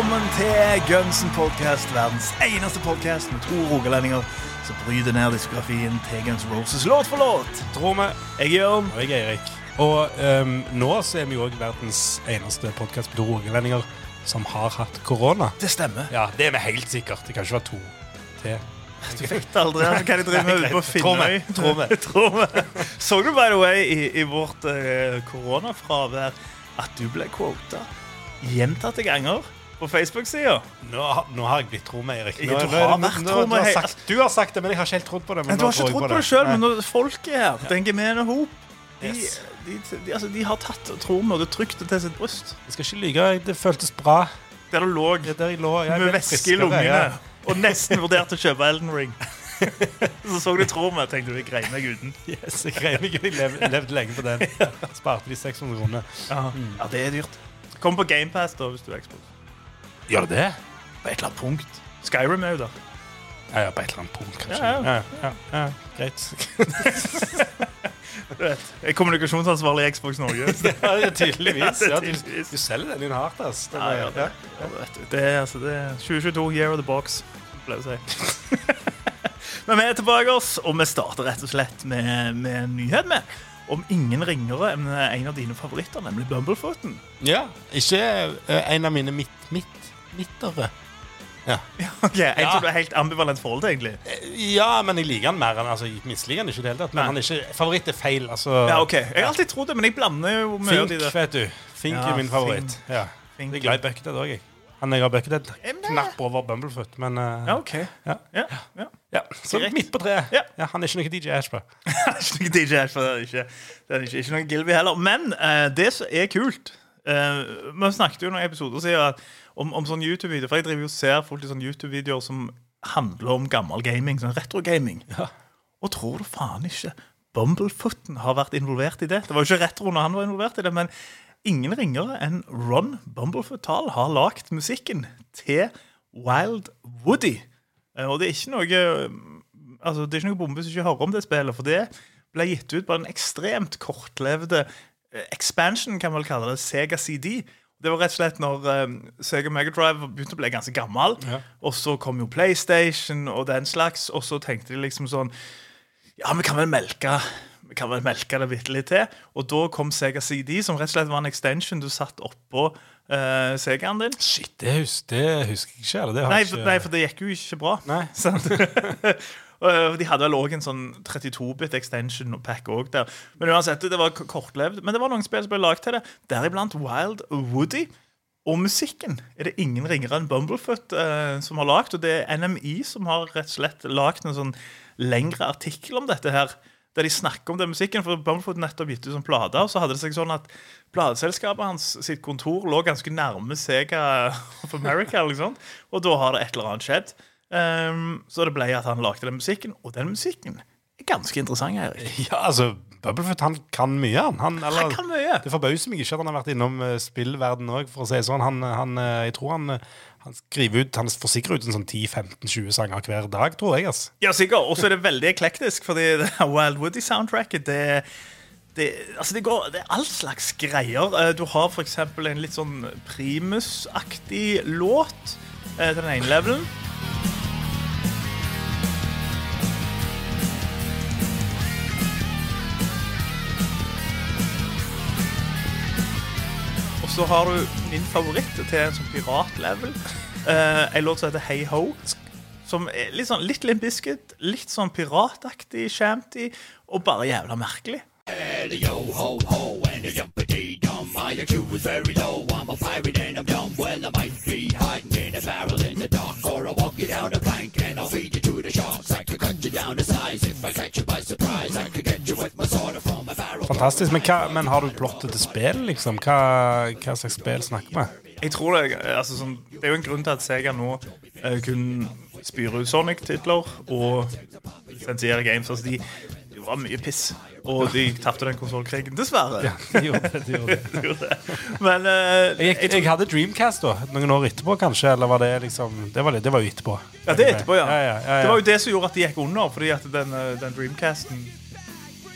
Velkommen til Gunsen Podcast, verdens eneste podcast med to rogalendinger som bryter ned diskografien til Guns Roses låt for låt. Tror vi. Jeg er Jørn. Og jeg er Erik. Og um, nå så er vi òg verdens eneste podkast med to rogalendinger som har hatt korona. Det stemmer. Ja, det er vi helt sikkert. Det kan ikke være to til. Du vet aldri altså, hva de driver med ute på Finnøy. Tror vi. Så du, by the way, i, i vårt uh, koronafravær at du ble quota gjentatte ganger på Facebook-sida? Nå, nå har jeg blitt tro med, Erik. Nå, du har vært nå- du har sagt- Du har sagt det, men jeg har ikke helt trodd på det. Men du har ikke trodd på det sjøl, men når folk er her, den gemene hop de, de, de, altså, de har tatt tror vi, og det trykt til sitt bryst. Jeg skal ikke lyge. Det føltes bra. Der det lå ja, der jeg lå, jeg med væske i lungene ja. og nesten vurderte å kjøpe Elden Ring. Så så du tror og tenkte du jeg greier meg uten. Yes, jeg greier meg. Jeg levde, levde lenge på den. Sparte de 600 kroner. Ja, ja det er dyrt. Kom på GamePass da, hvis du er Xbox. Gjør det det? På et eller annet punkt. Skyrim er jo der. Ja, ja, på et eller annet punkt, kanskje. Ja, ja. ja, ja, greit. Du vet, Jeg er kommunikasjonsansvarlig i Xbox Norge. Ja, ja, tydeligvis. Ja, du, du selger den inn hardt, ass. Den Ja, ja, det, det, er, altså, det er 2022, year of the box. pleier å si. Men vi er tilbake, oss, og vi starter rett og slett med, med en nyhet med. Om ingen ringere enn en av dine favoritter, nemlig Bumblefooten. Ja, ikke eh, en av mine midt, midt, Ja. Ok, Jeg Ja. tror du er helt ambivalent forhold til, egentlig. Eh, Ja, men jeg liker han mer enn altså, Jeg misliker han ikke i det hele tatt. Men han er ikke, favoritt er feil. Altså, Ja, ok. Jeg har alltid trodd det, men jeg blander jo mye av de Fink, der. vet du. Fink Ja, er min favoritt. Fink. Ja. Fink. Jeg er glad i Buckethead òg, jeg. Han jeg har Buckethead men knapp over Bumblefoot, men eh, Ja, ok. Ja. Ja, ja. ja. Så Greit. midt på treet. Ja. han er ikke noe DJ Ashba. ikke noe DJ, for det er ikke, det er ikke, ikke noe Gilby heller. Men eh, det som er kult eh, Vi snakket jo noen episoder siden om, om sånn YouTube-videoer. For jeg driver jo og ser folk i sånne YouTube-videoer som handler om gammel gaming. Sånn retro-gaming. Og tror du faen ikke Bumblefooten har vært involvert i det? Det var jo ikke retro når han var involvert i det, men ingen ringere enn Ron Bumblefoot Tall har lagd musikken til Wild Woody. Uh, Og det er ikke noe eh, Altså, det er ikke noe bombe som ikke hører om det spillet, for det ble gitt ut på en ekstremt kortlevde expansion, kan man vel kalle det, Sega CD. Det var rett og slett når um, Sega Megadrive begynte å bli ganske gammel, og så kom jo PlayStation og den slags, og så tenkte de liksom sånn Ja, vi kan vel melke vi kan vel melke det bitte litt til. Og da kom Sega CD, som rett og slett var en extension du satt oppå uh, Segaen din. Shit, det, hus det husker jeg ikke. Det Nei ikke... nei, for det gikk jo ikke bra. Nei. Og De hadde vel òg en sånn 32-bit extension pack også der. Men uansett, det var kortlevd. Men det var noen spill som ble lagd til det, deriblant Wild Woody. Og musikken er det ingen ringere enn Bumblefoot eh, som har lagd. Og det er NMI som har rett og slett lagd en sånn lengre artikkel om dette her. Der de snakker om den musikken, for Bumblefoot nettopp gitt ut som plate. Og så hadde det seg sånn at plateselskapet hans sitt kontor lå ganske nærme Sega of America. Liksom. Og da har det et eller annet skjedd. Ehm, så det ble at han lagde den musikken, og den musikken er ganske interessant. Erik. Ja, altså, Bubblefoot han kan mye, han. Han, eller, Han kan mye. Det forbauser meg ikke at han har vært innom uh, spillverden òg, for å si sånn. Han, han, eh, jeg tror han, eh, han skriver ut Han forsikrer ut en sånn 10-15-20 sanger hver dag, tror jeg. Altså. Ja, sikkert. Og så er det veldig eklektisk, fordi det Wild Woody-soundtracket det, det, altså det, går, det er all slags greier. Eh, Du har f.eks. en litt sånn primusaktig låt eh, til den ene levelen. Så har du min favoritt til en sånn piratlevel. Uh, en låt som heter Hey Ho. Som er litt sånn litt Limp Biscuit, litt sånn pirataktig, shanty, og bare jævla merkelig. Fantastisk. Men, hva, men har du plottet til spill, liksom? Hva, hva slags spill snakker vi? Jeg tror det, altså, sånn, det er jo en grunn til at Sega nå uh, kun spyr ut Sonic-titler og lisensierer games. Altså, de, det var mye piss. Og de tapte den konsollkrigen, dessverre. Ja, de gjorde det, de gjorde det. De gjorde det. Men uh, Jeg, jeg, jeg hadde Dreamcast da, noen år etterpå, kanskje. Eller var det liksom Det var, det, det var jo etterpå. Ja, det er etterpå, ja. Ja, ja, ja, ja. Det var jo det som gjorde at de gikk under, fordi at den, eh, den Dreamcasten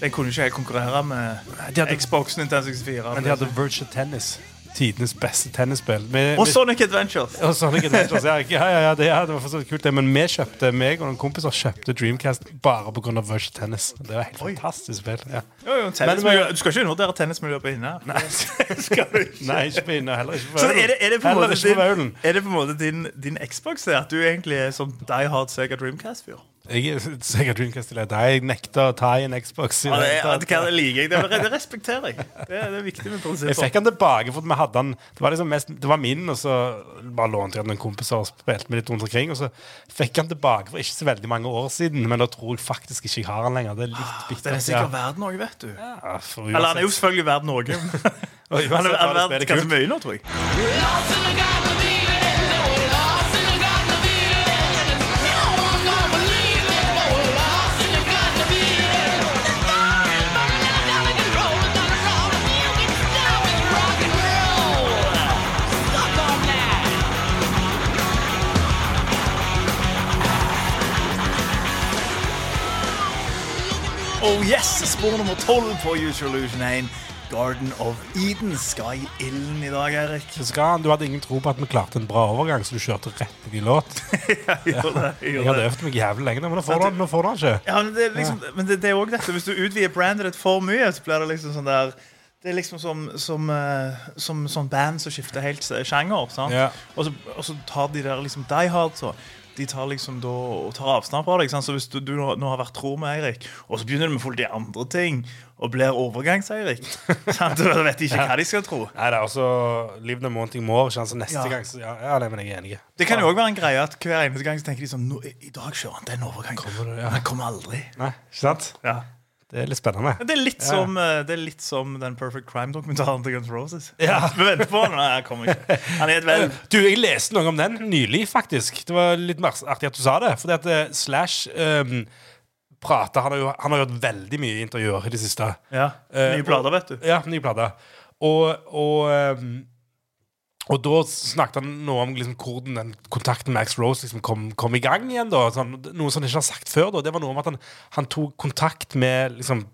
Den kunne ikke helt konkurrere med de hadde- Xbox Nintendo 64. Men de hadde Virtual Tennis. Tidenes beste tennisspill. Med, Og Sonic Adventures. og Sonic Adventures. Ja, ja, ja, ja, det, ja, det var fortsatt kult, det. Men vi kjøpte, meg og noen kompiser kjøpte Dreamcast bare pga. Virtual Tennis. Det var helt Oi. fantastisk spill. Ja. Jo, jo, tennismiljø. Du skal ikke undervurdere tennismiljøet på Hinna. Nei. skal du ikke. Nei, ikke på Hinna. heller ikke på Så er det, er er det på en måte din, din Xbox at du egentlig er som Die Hard Sega Dreamcast-fyr? Jeg er sikkert Dreamcast-leder. Jeg nekter å ta i en Xbox. i Ja, det, er, det, det liker jeg. Det, det respekterer jeg. Det, er- det er viktig med Jeg fikk den tilbake, for vi hadde den Det var liksom mest Det var min, og så bare lånte jeg den en kompis og spilte med litt rundt omkring. Og så fikk jeg den tilbake for ikke så veldig mange år siden, men da tror jeg faktisk ikke jeg har den lenger. Det er litt bittert. Den er sikkert verdt noe, vet du. Ja, for Eller han er jo selvfølgelig verdt noe. men og uansett Han er, han det er verdt ganske kult. mye nå, tror jeg. Oh yes! Spor nummer tolv på Usual Illusion 1. Garden of Eden skal i ilden i dag, Erik. Skal han- Du hadde ingen tro på at vi klarte en bra overgang, så du kjørte rett i låt. Jeg gjorde det. Jeg Jeg hadde øvd meg jævlig lenge, men nå får du den- ikke. Ja, men det er liksom, men det, det er også dette. Hvis du utvider brandet ditt for mye, så blir det liksom sånn der Det er liksom som, som, eh, som sånn band som skifter helt sjanger. Ja. Og, så, og så tar de der liksom Die Hard så de tar liksom da og tar avstand fra deg. Sant? Så hvis du, du nå, har vært tro med Eirik, og så begynner du med folk de andre ting, og blir overgangs-Eirik Du vet ikke hva de skal tro. Nei, det er også Live the Mounting More. Så neste Ja. gang så, ja, ja, nei, men jeg er enig. Det kan jo òg være en greie at hver eneste gang så tenker de sånn I dag kjører han den overgangen. Kommer det, ja. Men han kommer aldri. Nei, ikke sant? Ja. Det er litt spennende. Det er litt, Ja. som, eh, det er litt som den Perfect Crime-dokumentaren til Guns Roses. Ja. Vi venter på han. Han kommer ikke. Han er et vel Du, Jeg leste noe om den nylig, faktisk. Det var litt mer artig at du sa det. Fordi at eh, Slash um, prater han har, jo, han har gjort veldig mye intervjuer i det siste. Ja, Eh, Nye plater, vet du. Ja, nye plater. Og, og, ehm, og da snakket han noe om liksom, hvordan den kontakten med Max Rose liksom, kom, kom i gang igjen. Da. Sånn, noe som han ikke har sagt før. Da. Det var noe om at han, han tok kontakt med liksom,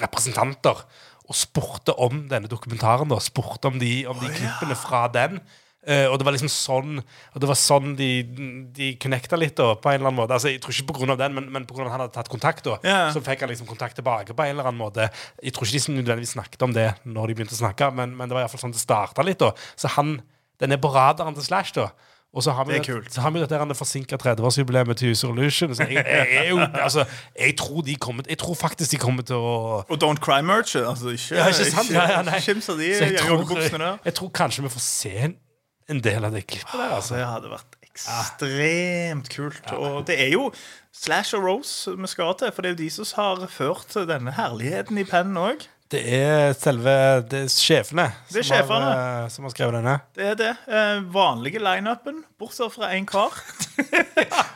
representanter og spurte om denne dokumentaren. Da. Spurte om de, om de klippene fra den. Eh, og det var liksom sånn Og det var sånn de, de connecta litt da, på en eller annen måte. Altså, jeg tror ikke av den, men, men av at han hadde tatt kontakt. da yeah. Så fikk han liksom kontakt tilbake på en eller annen måte. Jeg tror ikke de nødvendigvis snakket om det når de begynte å snakke, men, men det var i hvert fall sånn det starta litt. da Så han, den er på radaren til Slash, da. Og så har vi, Det det- så har vi dette her forsinka 30-årsjubileet til User Illusion. Så jeg, jeg, jeg, altså, jeg, tror de kommer, jeg tror faktisk de kommer til å Og Don't Cry-merchet. Altså, ikke, ja, ikke sant? Ja, ja, nei. ikke de jeg tror, jeg tror kanskje vi får se en, en del av det klippet der. Altså, Altså. det hadde vært ekstremt kult. Og det er jo Slash og Rose vi skal til, for det er jo de som har ført denne herligheten i pennen òg. Det er selve det er sjefene, Det er som, har, sjefene. eh, som har skrevet denne. Det er det. Eh, vanlige lineupen, bortsett fra én kar.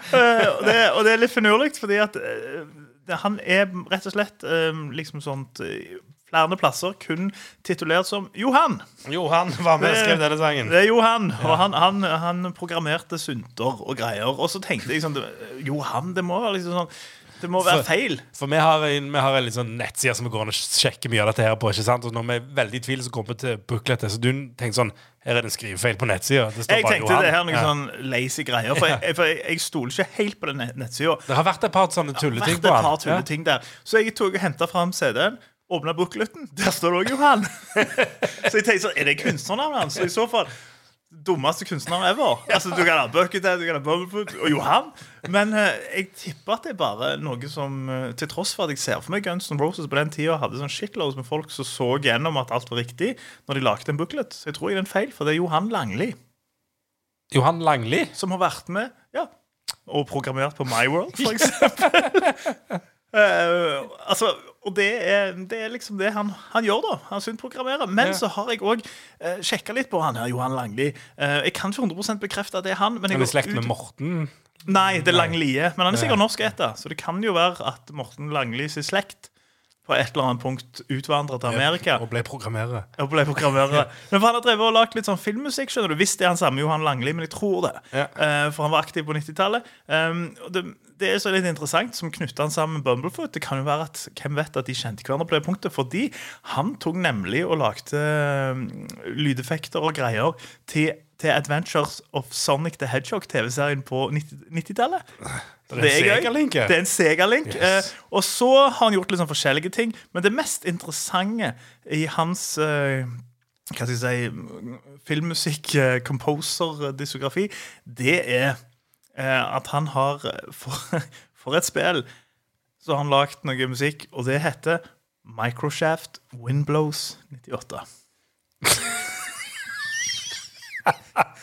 Eh, og, det, og det er litt finurlig, fordi at eh, det, han er rett og slett eh, liksom sånt eh, Flere plasser kun titulert som Johan. Johan var med og skrev denne sangen. Det er Johan, og han, han, han programmerte synter og greier. Og så tenkte jeg sånn Johan, det må være liksom sånn Det må være feil. For vi har en, vi har en sånn nettside som vi går an og sjekker mye av dette her på. ikke sant? Og når vi er veldig i tvil, så kommer vi til bookletet. Så du tenkte sånn Her er det en skrivefeil på nettsida. Jeg tenkte Johan. det her noen Ja. sånn lazy greier. For jeg, for jeg, jeg stoler ikke helt på den nettsida. Det har vært et par sånne tulleting på tulleting der. Så jeg tok og henta fram CD-en, åpna bookleten. Der står det òg Johan. så jeg tenkte sånn, er det kunstnernavnet hans? I så fall dummeste kunstneren ever. Altså, Du kan ha Buckethead, du kan ha Bumblefoot og Johan. Men eh, jeg tipper at det er bare noe som eh, Til tross for at jeg ser for meg Guns N' Roses på den tida hadde sånn shitloads med folk som så gjennom at alt var riktig når de lagde en booklet. Så jeg tror jeg det er en feil, for det er Johan Langli Johan Langli. som har vært med ja, og programmert på My World, for eksempel. Eh, altså, og det er, det er liksom det han, han gjør, da. Han syntprogrammerer. Men Ja. så har jeg òg uh, sjekka litt på han her, Johan Langli. Eh, jeg kan ikke 100 bekrefte at det er han. Men jeg Han er i slekt ut- med Morten. Nei, det er Langlie. Men han er sikkert norsk etter, så det kan jo være at Morten Langli sin slekt på et eller annet punkt utvandra til Amerika. Og ble programmerer. Og ble programmerer. Men for Han har drevet og lagd litt sånn filmmusikk. skjønner du Visst det er han samme Johan Langli, men jeg tror det. Ja. Eh, for han var aktiv på 90-tallet. Um, det, det er så litt interessant som knytta han sammen med Bumblefoot. Det kan jo være at Hvem vet at de kjente hverandre på det punktet? Fordi han tok nemlig og lagde um, lydeffekter og greier til, til Adventures of Sonic the Hedgehog, TV-serien på 90 90-tallet. Det er en gøy. Sega-link. Det er en Sega-link. Yes. Eh, og så har han gjort litt sånn forskjellige ting. Men det mest interessante i hans eh, hva skal jeg si, filmmusikk, eh, composer, diskografi, det er eh, at han har eh, for, for et spill så har han lagd noe musikk, og det heter Microshaft Windblows 98.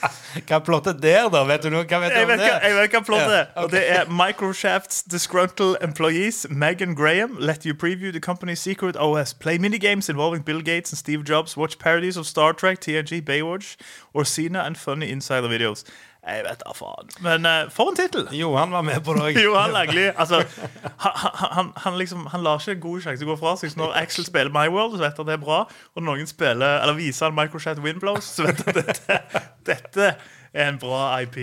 Hva er plottet der, da? Vet du noe? Hva vet du Jeg om vet, hva, det? jeg vet hva plottet er. Og det er Microshafts disgruntled employees Megan Graham let you preview the company's secret OS. Play minigames involving Bill Gates and Steve Jobs. Watch parodies of Star Trek, TNG, Baywatch, Orsina and funny insider videos. Jeg vet da faen. Men uh, for en tittel! Johan var med på det òg. Johan Langli altså, han, han, han, liksom, han lar ikke en god sjanse gå fra seg. Så når Axel spiller My World, så vet han det er bra. Og når noen spiller, eller viser han Microshat Windblows, så vet han dette, dette er en bra IP.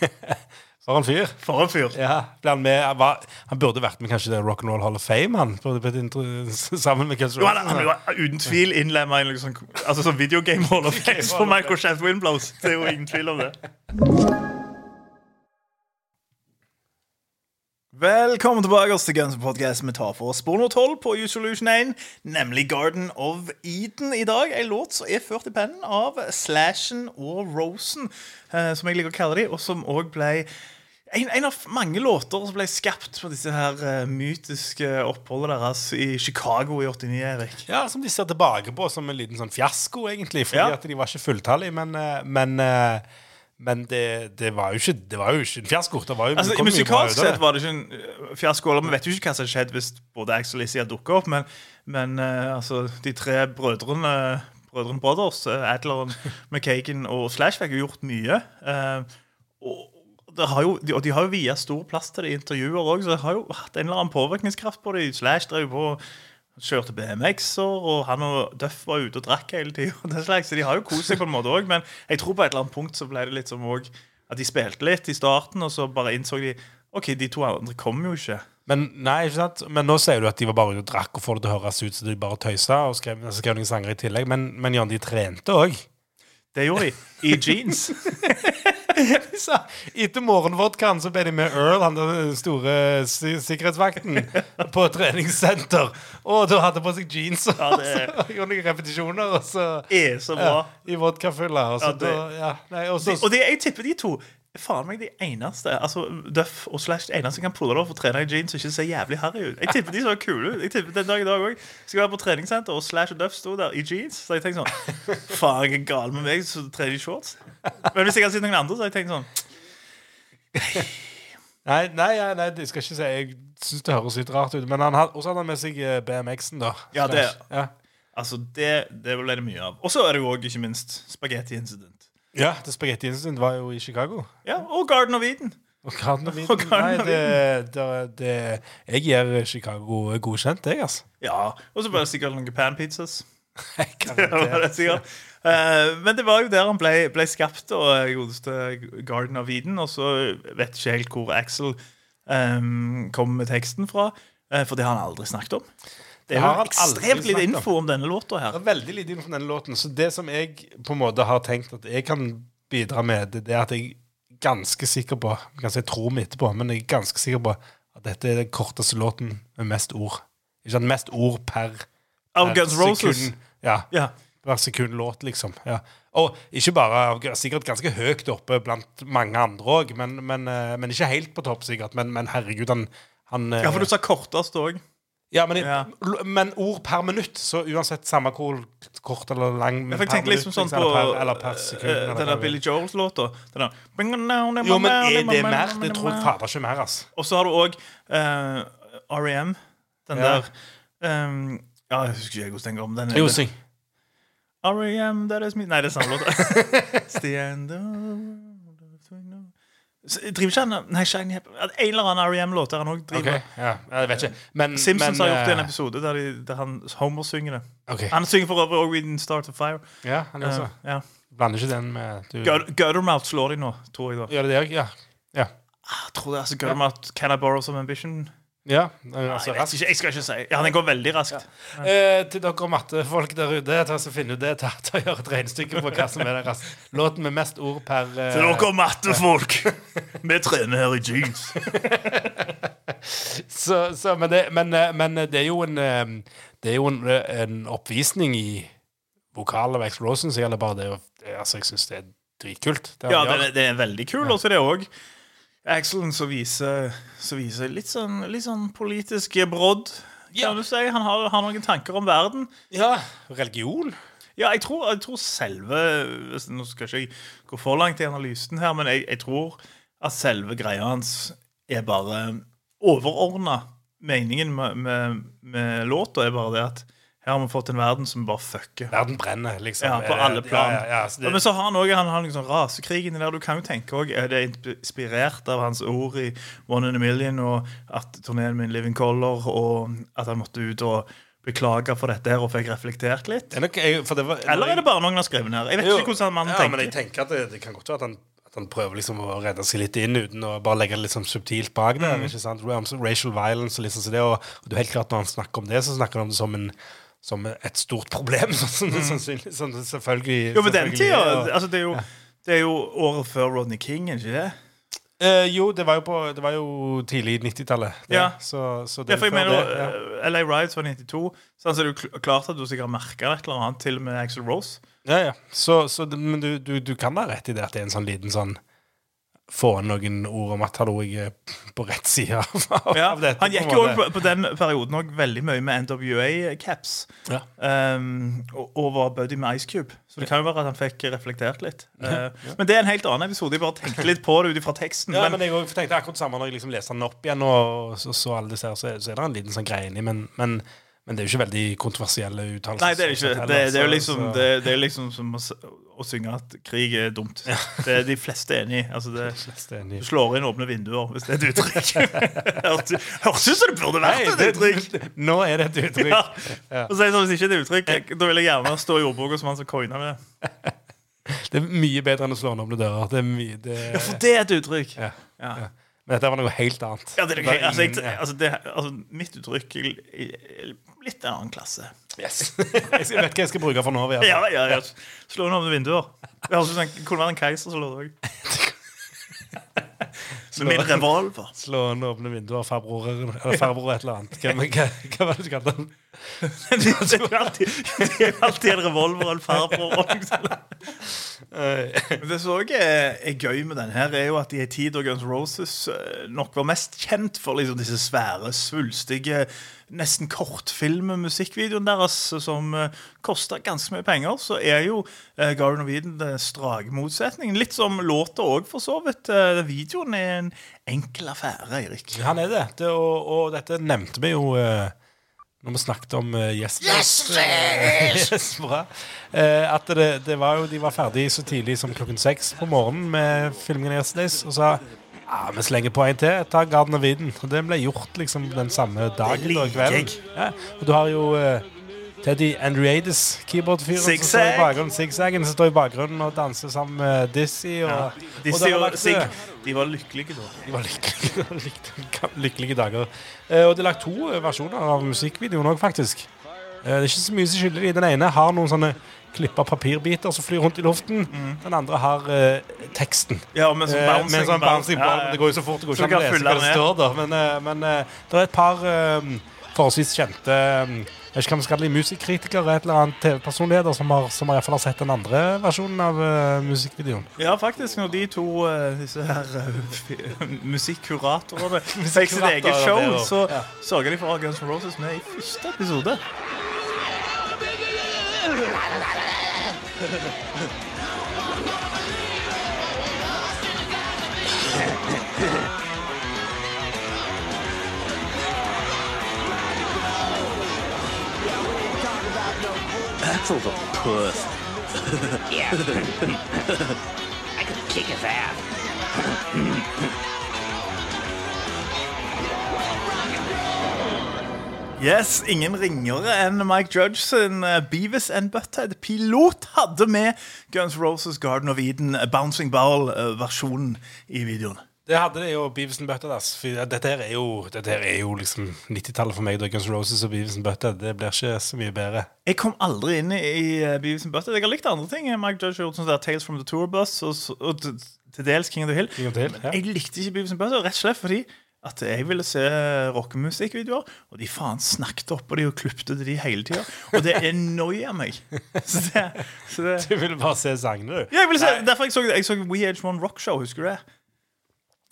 For en fyr. For en fyr. Ja, ble han, med, var, han burde vært med kanskje det Rock'n'Roll Hall of Fame, han. burde blitt et intro, sammen med Kelsey Rock. han, var uten tvil innlemma i en liksom, altså, sånn videogame hall of fame for Michael Microshaft Windblows. Det er jo ingen tvil om det. Velkommen tilbake til Guns Podcast. Vi tar for oss spor nummer 12 på U-Solution 1, nemlig Garden of Eden. I dag en låt som er ført i pennen av Slashen og Rosen, eh, som jeg liker å kalle dem, og som òg ble en, en av mange låter som ble skapt på disse her uh, mytiske oppholdet deres i Chicago i 89, Erik. Ja, Som de ser tilbake på som en liten sånn fiasko, egentlig. Fordi Ja. at de var ikke fulltallige. Men, eh, men, eh, men det, det, var ikke, det var jo ikke en fiasko. Det var jo, Altså, Musikalsk sett var det ikke en fiasko. Eller vi vet jo ikke hva som hadde skjedd hvis både Axel og Lizzie hadde dukket opp, men, men uh, altså, de tre brødrene Brødrene Brothers, Adleren, McKagan og Slash fikk jo gjort mye. Uh, og, jo, de, og de har jo via stor plass til det i intervjuer òg, så det har jo hatt en eller annen påvirkningskraft på dem. Slash drev på kjørte BMX-er, og han og Duff var ute og drakk hele tida. Så de har jo kost seg på en måte òg, men jeg tror på et eller annet punkt så ble det litt som også, at de spilte litt i starten, og så bare innså de OK, de to andre kommer jo ikke. Men, nei, ikke sant? men nå sier du at de var bare ute og drakk og får det til å høres ut som de bare tøysa og skrev, skrev noen sanger i tillegg. Men, men Jan, de trente òg. Det gjorde de. I jeans. Etter morgenvodkaen så ble de med Earl, han den store si- sikkerhetsvakten, på et treningssenter. Og da hadde på seg jeans og Ja, det- så gjorde noen repetisjoner. Og så, Er så ja. I vodkafylla. Og så Ja, det- da, ja, nei, og så, Og det, jeg tipper de to faen meg de eneste Altså Duff og Slash de eneste som kan pulle det opp og trene i jeans og ikke se jævlig harry ut. Jeg tipper de så kule ut. Jeg tipper den dag i dag òg. Skal være på treningssenter, og Slash og Duff sto der i jeans. Så jeg tenkte sånn Faen, jeg er gal med meg, så trener de shorts. Men hvis jeg hadde sett noen andre, så hadde jeg tenkt sånn nei, nei, nei, nei, det skal ikke si Jeg syns det høres litt rart ut. Men han hadde, også hadde han med seg eh, BMX-en, da. Ja, det- ja. Altså, det, det ble det mye av. Og så er det jo òg, ikke minst, Spaghetti Incident. Ja det Spaghetti Incident var jo i Chicago. Ja, Og Garden of Eden. Og Garden of Eden. Garden Nei, det, det, det Jeg gir Chicago godkjent, jeg, altså. Ja, Og så bare det sikkert noen panpizzas. var det sikkert. Eh, men det var jo der han ble, ble skapt, og godeste Garden of Eden. Og så vet ikke helt hvor Axel um, kom med teksten fra, uh, for det har han aldri snakket om. Det er har jo ekstremt lite info om denne låta Det er veldig lite info om denne låten. Så det som jeg på en måte har tenkt at jeg kan bidra med, det, er at jeg er ganske sikker på Jeg kan si tro meg etterpå, men jeg er ganske sikker på at dette er den korteste låten med mest ord. Ikke sant? Mest ord per, per Guns Roses. Ja. Ja. hver sekund låt, liksom. Ja. Og ikke bare sikkert ganske høyt oppe blant mange andre òg, men, men, eh, men ikke helt på topp, sikkert. Men, men herregud, han, han eh, ja, for du sa kortest òg. Ja, men, Ja. men ord per minutt, så uansett samme hvor kort eller lang Jeg fikk per tenke liksom sånn sånn eller på per, eller per sekund. eh, eller den der Billy er. Joels-låta. Den der Jo, men er det mer? Det tror jeg fader ikke mer, ass. Og så har du òg R.E.M. Den Ja. der um, Ja, jeg husker ikke hvordan den går. men Den syng. R.E.M. that is me Nei, det er samme låt. It's the end of Driver ikke han Nei, Shiny Happy En eller annen R.E.M.-låt der han òg driver. Okay, ja, jeg vet ikke. Men, Simpsons men, har gjort en eh, episode der, de, der han Homer synger det. Okay. Han synger for øvrig òg We Didn't Start a Fire. Ja, han også. Uh, ja. Blander ikke den med du, Guttermouth slår de nå, tror jeg. da Gjør det det òg? Ja. ja. Ah, Jeg tror det altså Guttermouth Can I Borrow Some Ambition? Ja, Nei, altså, jeg, vet ikke, jeg skal ikke si. Ja, Den går veldig raskt. Eh, til dere mattefolk der ute, ta så finn ut det. Ta, ta Gjør et regnestykke på hva som er deres låten med mest ord per eh, Til dere mattefolk! Vi trener her i jeans. så, så, men, det, men, eh, men det er jo en eh, Det er jo en, eh, en oppvisning i vokal av Rosen, gjelder bare det Altså, jeg syns det er dritkult. Det Ja, det, det er veldig kul. Og så er det òg Axelen som viser, så viser litt, sånn, litt sånn politisk brodd, kan du si. Han har, har noen tanker om verden. ja, religion. Ja, jeg tror, jeg tror selve Nå skal ikke jeg gå for langt i analysen her, men jeg, jeg tror at selve greia hans er bare overordna. Meningen med, med, med låta er bare det at her har vi fått en verden som bare fucker. Verden brenner, liksom. Ja, på Er alle plan. Ja, ja, ja, det, men så har han òg han har liksom rasekrigen der. Du kan jo tenke også, Er det inspirert av hans ord i One in a Million, og at turneen min Living Color, og at han måtte ut og beklage for dette her og fikk reflektert litt? er nok, jeg, var, Eller er det bare noen har skrevet ned? Jeg vet Jo. ikke hvordan mannen ja, tenker. Men jeg tenker at det, det kan godt være at han, at han prøver liksom å redde seg litt inn uten å bare legge det litt sånn subtilt bak der. Mm. ikke sant? Racial violence og liksom så det, og, og det er helt klart når han snakker om det, så snakker han om det som, en, som et stort problem. Sånn mm. sannsynlig sånn selvfølgelig. Jo, men den tida altså, det, er jo, det er jo året før Rodney King, er ikke det? Eh, jo, det var jo, på, det var jo tidlig 90-tallet. Ja. Så, så det Ja, for jeg mener, det, ja. eh, LA Rides var 92, sånn, så er det jo klart at du sikkert merka et eller annet, til og med Axel Rose. Ja, ja. Så, så, men du, du, du kan ha rett i det at det er en sånn liten sånn Få noen ord om at hallo, jeg er på rett side av, Ja, av dette. han gikk jo på, på den perioden også veldig mye med NWA-caps. Ja. Um, og, og var buddy med Ice Cube. Så det kan jo være at han fikk reflektert litt. Uh, Men det er en helt annen episode. Jeg bare tenkte litt på det ut ifra teksten. Ja, men, men jeg tenkte akkurat samme når jeg liksom leste den opp igjen, og så, så alle disse her, så, så er det en liten sånn greie inni, men, men, men det er jo ikke veldig kontroversielle uttalelser. nei, det er ikke. sånn Det, det, er jo liksom, det, det er liksom som å, å synge at krig er dumt. Det er de fleste enig i. Altså det, du slår inn åpne vinduer, hvis det er et uttrykk. Høres ut som det burde vært et uttrykk. nå er det et uttrykk. Ja. Og så er det sånn, Hvis ikke det er et uttrykk, da vil jeg gjerne stå i ordboka som han som coina det. Det er mye bedre enn å slå inn åpne dører. Det er mye, det, Ja, for det er et uttrykk. ja. Ja. Men dette var noe helt annet. Ja, det er okay. altså, jeg, altså, det, altså, mitt uttrykk er litt en annen klasse. Yes. jeg vet hva jeg skal bruke for nå. Ja, ja, ja. Slå inn åpne vinduer. Det høres ut som en- kunne vært en keiser som lå der. Med min revolver. Slå inn åpne vinduer, farbror eller farbror et eller annet. Hva, hva, hva var det du kalte den? Det er alltid, det er alltid en revolver og en farbror. Det som også er, er gøy med den her, er jo at i en tid da Guns Roses eh, nok var mest kjent for liksom disse svære, svulstige, nesten kortfilm-musikkvideoene deres, som uh, kosta ganske mye penger, så er jo uh, Garden of Eden den strake motsetningen. Litt som låta òg, for så vidt. Uh, videoen er en enkel affære, Eirik. Han er det. det og, og dette nevnte vi jo eh, når vi snakket om uh, Yesterdays. yes, bra. Eh, at det, det var jo, de var ferdig så tidlig som klokken seks på morgenen med filmingen av Yesterdays. Og sa ja, vi slenger på en til. Ta Garden of Eden. Og det ble gjort liksom den samme dagen Det liker jeg. Ja, og du har jo eh, Teddy Andreades, keyboardfyren, som står i bakgrunnen. Zigzaggen som står i bakgrunnen og danser sammen med Dizzie. Og, De, og og var Sig, eh, de var lykkelige da. de var lykkelige, lykkelige, lykkelige dager. Eh, og det er lagt to eh, versjoner av musikkvideoen òg, faktisk. Eh, det er ikke så mye som skiller dem. Den ene har noen sånne klippa papirbiter som flyr rundt i luften. Den andre har eh, teksten. Ja, med sånn Eh, bouncing sånn bouncing ball. ja. men Det går jo så fort. Det går ikke an å lese hva det står der. Men, men det er et par forholdsvis kjente eh, jeg vet ikke hva vi skal musikkritikere et eller annet TV-personligheter som, har, som har, i hvert fall har sett den andre versjonen av uh, musikkvideoen. Ja, faktisk. Når de to uh, disse her uh, musikkuratorene fikk sitt eget show, det så ja. sørga de for å ha Guns N' Roses med i første episode. Axel's a puss. Yeah. I could kick his ass. Yes, ingen ringere enn Mike Judge sin eh, Beavis and Butthead-pilot hadde med Guns Roses Garden of Eden, eh, Bouncing Ball-versjonen i videoen. Det hadde det jo Beavis and Butthead. ass. For dette her er jo, dette her er jo liksom 90-tallet for meg. da Guns N' Roses og Beavis and Butthead. Det blir ikke så mye bedre. Jeg kom aldri inn i eh, Beavis and Butthead. Jeg har likt andre ting. Mike Judge har gjort sånn Tales from the Tour Bus og, og til dels King of the Hill. King of the Hill, ja. Jeg likte ikke Beavis and Butthead rett og slett fordi at jeg ville se rockemusikkvideoer, og de faen snakket opp på de og klipte til de hele tida. Og det annoyer meg. Så det, så det Du ville bare se sangene, du. ja, jeg ville se, Derfor jeg så, jeg så We Age One Rock Show, husker du det?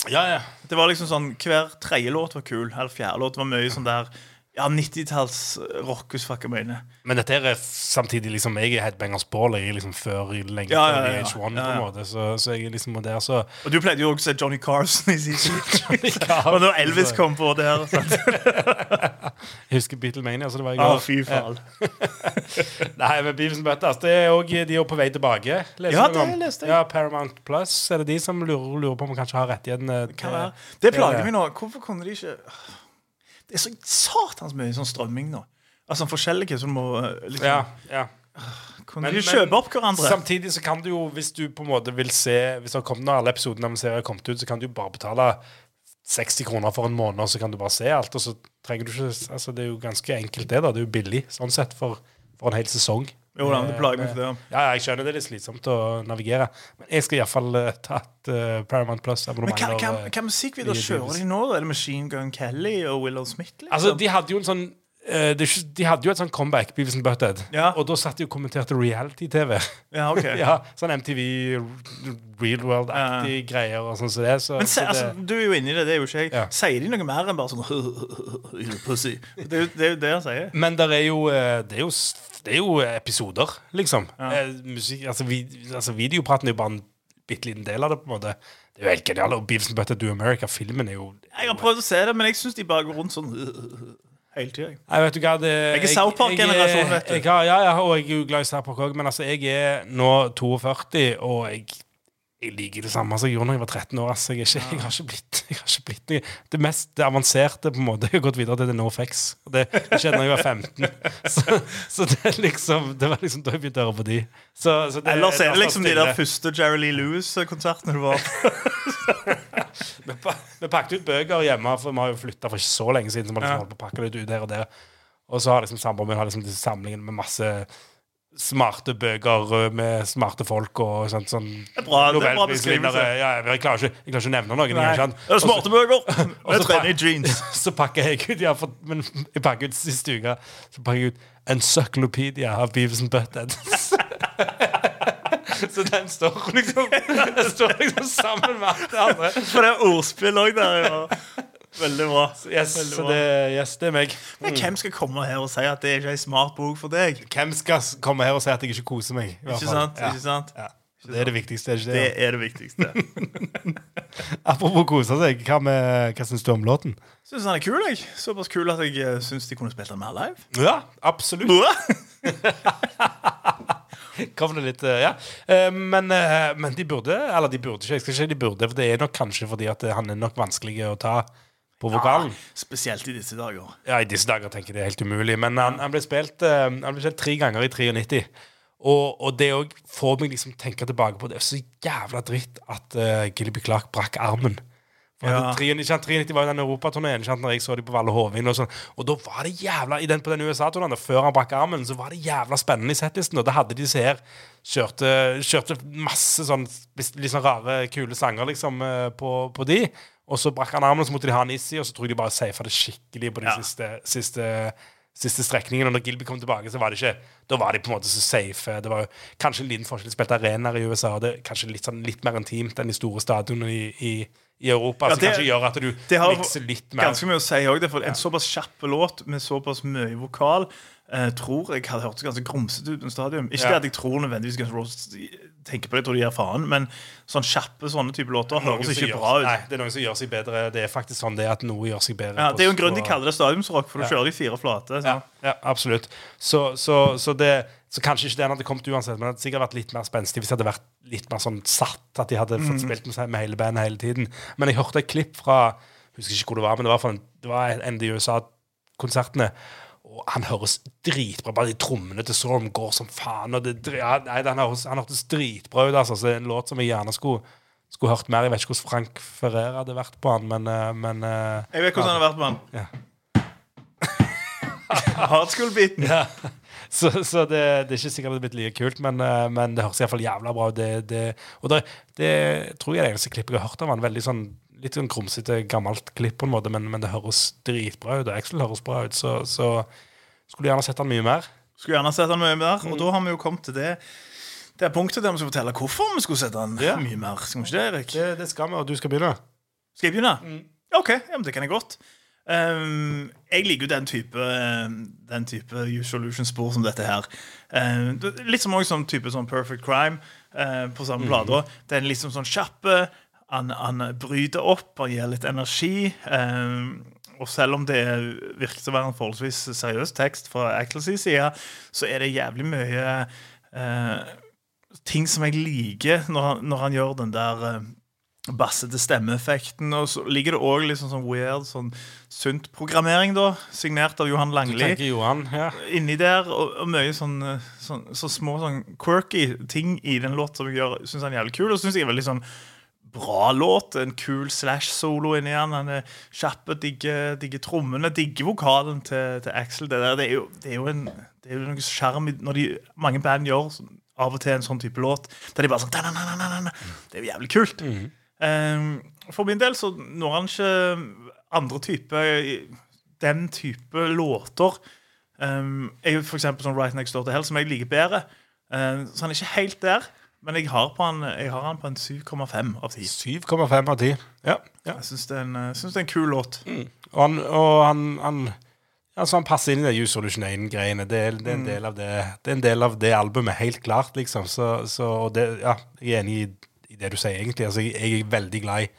Ja, ja. Det var liksom sånn, Hver tredje låt var kul, eller fjerde låt var mye sånn der Ja, 90-talls rockus, fuck jeg mener. Men dette er samtidig liksom Jeg er headbangers ball Jeg er liksom før lenge Ja, ja, ja, ja, VH1, ja, på en måte. Så, så jeg er liksom der, så Og du pleide jo også å se Johnny Carson i sin tid. Og da Elvis kom på det her. Jeg husker Beatlemania, så det var i går. fy faen. Nei, men Beavis Butters det er også, De er på vei tilbake. Leser Ja, det om? leste jeg. Ja, Paramount Plus. Er det de som lurer, lurer på om vi kanskje har rettighetene? Kan til- Det plager meg nå. Hvorfor kunne de ikke Det er så satans mye sånn strømming nå. Altså forskjellige som må eh, liksom, Ja, ja. Kan Men- du kjøpe opp hverandre? Samtidig så kan du jo, hvis du på en måte vil se Hvis det har kommet når alle episodene av en serie har kommet ut, så kan du jo bare betale 60 kroner for en måned, og så kan du bare se alt. Og så trenger du ikke Altså, det er jo ganske enkelt, det. da Det er jo billig sånn sett for, for en hel sesong. Jo da, det plager meg for det. Ja, jeg skjønner det er litt slitsomt å navigere, men jeg skal iallfall uh, ta et uh, Paramount Plus-abonnement. hva, Hvilken musikkvideo kjører de nå? Er det Machine Gun Kelly og Willow Smith? Liksom? Altså, de hadde jo en sånn eh, det er ikke- De hadde jo et sånt comeback, Beavis and Butthead. Ja. Og da satt de og kommenterte reality-TV. ja, ok. ja, sånn MTV Real World-aktige greier og sånn som det. Så, Men se, så det altså, du er jo inni det, det er jo ikke jeg. Sier de noe mer enn bare sånn "You pussy? Det er det, er jo det han sier. men der er jo, eh, det, er jo, det er jo episoder, liksom. Eh, musikk, altså, vid, altså, videopraten er jo bare en bitte liten del av det. på en måte Det er jo helt genialt. Og Beavis and Butthead Do America-filmen er jo Jeg har prøvd å se det, men jeg syns de bare går rundt sånn hele tida. Nei, vet du hva det, Jeg er South Park-generasjon, vet du. Jeg, har, ja, og jeg er jo glad i South Park òg, men altså, jeg er nå 42, og jeg, jeg liker det samme som jeg gjorde da jeg var 13 år. Altså, jeg, ikke, jeg, har ikke blitt, jeg har ikke blitt noe Det mest det avanserte på en måte Jeg har gått videre til det NoFX. Det, det skjedde da jeg var 15. Så, så det, liksom, det var liksom da jeg begynte å høre på de. Så, så det, Ellers er det liksom de der første Jerry Lee Lewis-konsertene du var på. Vi Vi pakket ut bøker hjemme, for vi har jo flytta for ikke så lenge siden. Så vi har liksom holdt på å pakke litt ut her Og der Og så har liksom samboeren min har liksom disse samlingene med masse smarte bøker med smarte folk og sånt, sånn bra- bra beskrivelse. Ja, jeg, klarer ikke, jeg klarer ikke å nevne noen. Ikke? Det er smarte bøker! Med trening i jeans. Så pakker jeg ut ja, for, Men jeg pakker ut siste uke Så pakker jeg ut Encyclopedia av Beavis and Butthead. så den står liksom Den står liksom sammen med alt det andre. For det er ordspill òg der. Ja. Veldig bra. Yes, Veldig bra. det, yes, det er meg. Men hvem skal komme her og si at det er ikke er ei smart bok for deg? Hvem skal komme her og si at jeg ikke koser meg? i hvert Ikke fall? sant? Ja. Ikke sant? Ja. Det er det viktigste. er ikke Det det? er det viktigste. Apropos kose seg, hva, med- hva syns du om låten? Syns han er kul, jeg. Såpass kul at jeg uh, syns de kunne spilt den mer live. Ja, absolutt. Det litt, eh, ja. Eh, Men, eh, men de burde Eller de burde ikke. Jeg skal ikke si de burde, for det er nok kanskje fordi at han er nok vanskelig å ta på vokalen. Spesielt i disse dager. Ja, i disse dager tenker jeg det er helt umulig. Men han, han ble spilt Han ble spilt tre ganger i 93. Og, og det òg får meg liksom tenke tilbake på Det er så jævla dritt at uh, Gilby Clark brakk armen. Ja. 93, ikke sant, 93 var jo den europaturneen når jeg så dem på Valle Hovin. Og, sånn, og da var det jævla i den, på den USA-turneen, før han brakk armen, så var det jævla spennende i settlisten. Og da hadde de disse her kjørte, kjørte masse sånn sånn rare, kule sanger liksom eh, på, på de. Og så brakk han armen, så måtte de ha en Issi, og så tror jeg de bare safa det skikkelig på de Ja. siste, siste siste strekningen, og når Gilby kom tilbake, så var det ikke Da var de på en måte så safe. Det var kanskje en liten forskjell. De spilte arenaer i USA, og det er kanskje litt, sånn, litt mer intimt enn de store stadionene i, i, i Europa. Ja, det- kanskje gjør at du Det har mikser litt mer. ganske mye å si òg. For en såpass kjapp låt med såpass mye vokal eh, tror jeg hadde hørtes ganske grumsete ut på stadion. Ikke det at jeg tror nødvendigvis Guns Roses tenker på det, jeg tror de gir faen, men sånn kjappe sånne type låter høres ikke gjør- bra ut. Nei, det er noen som gjør seg bedre. Det er faktisk sånn det at noe gjør seg bedre. Ja, det er jo en grunn de kaller det stadiumsrock, for da Ja. kjører de fire flate. Ja, ja absolutt. Så, så, så det Så kanskje ikke den hadde kommet uansett, men det hadde sikkert vært litt mer spenstig hvis det hadde vært litt mer sånn satt, at de hadde fått spilt med, seg- med hele bandet hele tiden. Men jeg hørte et klipp fra husker ikke hvor det var, men det var, en, det var en av de USA-konsertene. Han høres dritbra Bare de trommene til Storm går som faen. Og det, ja, nei, han, høres, han hørtes dritbra ut. Altså. Så det er en låt som jeg gjerne skulle, skulle hørt mer. Jeg vet ikke hvordan Frank Ferrer hadde vært på han, men, eh, men eh, Jeg vet hvordan han har vært på han. Ja. Hardschool-biten. Ja. Så, så det, det er ikke sikkert det er blitt like kult, men, eh, men det høres iallfall jævla bra ut. Det, det, og det, det tror jeg er det eneste klippet jeg har hørt av han. Veldig sånn, litt sånn grumsete, gammelt klipp, på en måte, men, men det høres dritbra ut. Og Axel høres bra ut, så, så skulle gjerne sett han mye mer. Skulle gjerne sett han mye mer. Mm. Og da har vi jo kommet til det Det er punktet der vi skal fortelle hvorfor vi skulle sette han Ja. mye mer. Skal vi ikke det, Erik? Det, det skal vi, og du skal begynne. Skal jeg begynne? Mm. OK, ja, men det kan jeg godt. Um, jeg liker jo den type Den type Usolution-spor som dette her. Um, litt som også sånn type sånn Perfect Crime uh, på samme Mm. plate. Den er liksom sånn kjappe. Han, han bryter opp, han gir litt energi. Um, og selv om det virker til å være en forholdsvis seriøs tekst fra Eccles side, så er det jævlig mye eh, ting som jeg liker når han, når han gjør den der eh, bassete stemmeeffekten. Og så ligger det òg liksom sånn weird sånn sunt programmering, da, signert av Johan Langli. Johan, ja. Inni der, og, og mye sånn, eh, sånn så små sånn quirky ting i den låten som jeg gjør, syns han er jævlig kul. Og synes jeg er veldig sånn bra låt. En kul slash-solo inni den. Han er kjapp, digger, digger trommene, digger vokalen til, til Axel. Det, det, er jo, det er jo en det er jo noe sjarm når de, mange band gjør av og til en sånn type låt. Der de bare sånn «Da-na-na-na-na-na». Det er jo jævlig kult. Um, for min del så når han ikke andre type Den type låter. Um, jo for eksempel sånn Right Next Door to Hell, som jeg liker bedre. Um, så han er ikke helt der, men jeg har, på han, jeg har han på en 7,5 av 10. 7,5 av 10. Ja. ja. Jeg syns det, en, eh, synes det er en kul låt. Og han, og han, han Altså han passer inn i det U-Solution 1-greiene. Det, er- det, mm. en del av det Det er en del av det albumet, helt klart, liksom. Så, så og det, ja, jeg er enig i, i det du sier, egentlig. Altså, jeg, jeg er veldig glad i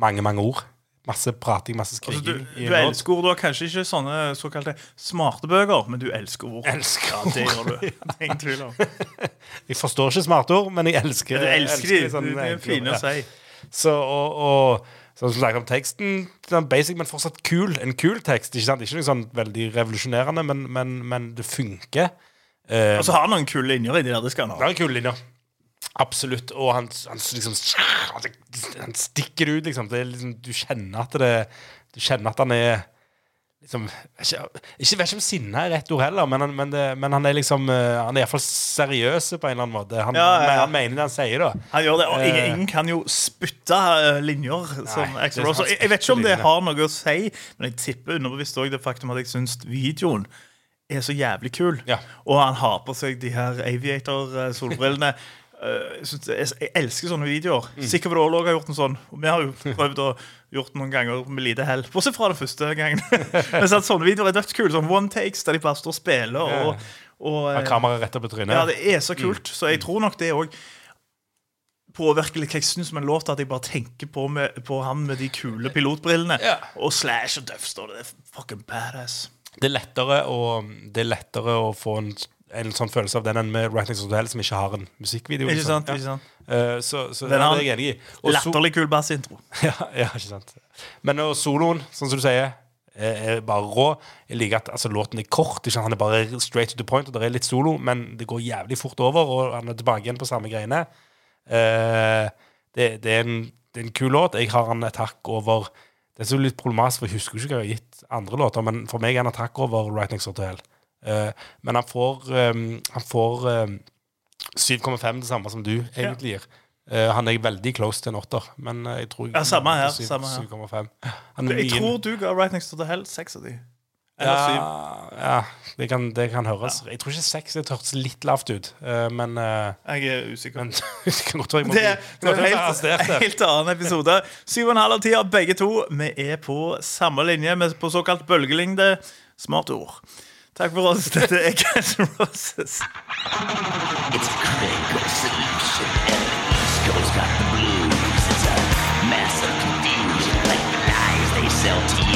mange, mange ord. Masse prating, masse Altså, skriking. du, du elsker da. Kanskje ikke sånne såkalte smarte bøker, men du elsker ord. Elsker ja, det gjør du. Det er ingen tvil om. Jeg forstår ikke smarte ord, men jeg elsker Du elsker de. sånne De er enkle fine å si. Så, og, og sånn som sagt om teksten sånn Basic, men fortsatt kul. En kul tekst. Ikke sant? Ikke noe sånn veldig revolusjonerende, men, men, men det funker. Uh, Og så har han noen kule linjer i de der. Det skal han Det ha. er kule linjer. Absolutt. Og han, han liksom Han stikker ut, liksom. Det liksom. Du kjenner at det Du kjenner at han er liksom Ikke, ikke vet ikke om sinne er rett ord heller, men han, men det, men han er liksom eh, Han er iallfall seriøs på en eller annen måte. Han, Ja, ja, ja. han mener det han sier, da. Han gjør det, og ingen, Eh. ingen kan jo spytte eh, linjer som er Rose. Jeg, jeg vet ikke om det har noe å si, men jeg tipper underbevisst òg det faktum at jeg syns videoen er så jævlig kul. Ja. Og han har på seg de her Aviator-solbrillene. Eh, jeg er- elsker sånne videoer. Mm. Sikkert det òg har gjort en sånn. Og vi har jo prøvd å gjort noen ganger med lite hell. Bortsett fra den første gangen. Men så sånne videoer er dødskule. Sånn one takes der de bare står og spiller. Og, og, Har eh, kameraet rett opp i trynet. ja, det er så kult. Så jeg tror nok det òg påvirker litt hva jeg syns om en låt. At jeg bare tenker på, med, på han med de kule pilotbrillene. Ja. Og Slash og Duff står det. Det er fucking badass. Det er lettere å, det er lettere å få en, en sånn følelse av den enn med Ratnings Hotel, som ikke har en musikkvideo. Ikke liksom. sant? Ikke sant? Ja. Eh, så så Den ja, har det er jeg enig i. So- Latterlig kul bassintro. ja, ja, ikke sant. Men og soloen, sånn som du sier, er, bare rå. Jeg liker at altså, låten er kort. Ikke sant? Han er bare straight to the point, og det er litt solo, men det går jævlig fort over, og han er tilbake igjen på samme greiene. Uh, det, det, er en, det er en kul låt. Jeg har han et hakk over Det er så litt problematisk, for jeg husker ikke hva jeg har gitt andre låter, men for meg er han et hakk over Right Next. Eh, men han får, um, han får um, 7,5, det samme som du egentlig gir. Uh, han er veldig close til en åtter, men uh, jeg tror Ja, samme her, 7, samme her. 7,5. Er Jeg mye- tror du ga Right Next to the Hell seks av de. Eller syv. ja, ja det, kan, det kan høres. Jeg tror ikke seks det hørtes litt lavt ut, uh, men, eh, Jeg er usikker. men det kan godt være jeg må Det, bli- det er en helt, helt annen episode. Syv og en halv av ti av begge to. Vi er på samme linje, med på såkalt bølgelengde. Smart ord. Takk for oss. Dette er Guns N' Roses. It's a critical solution. Coast got the blues. It's a massive confusion, like the lies they sell to. You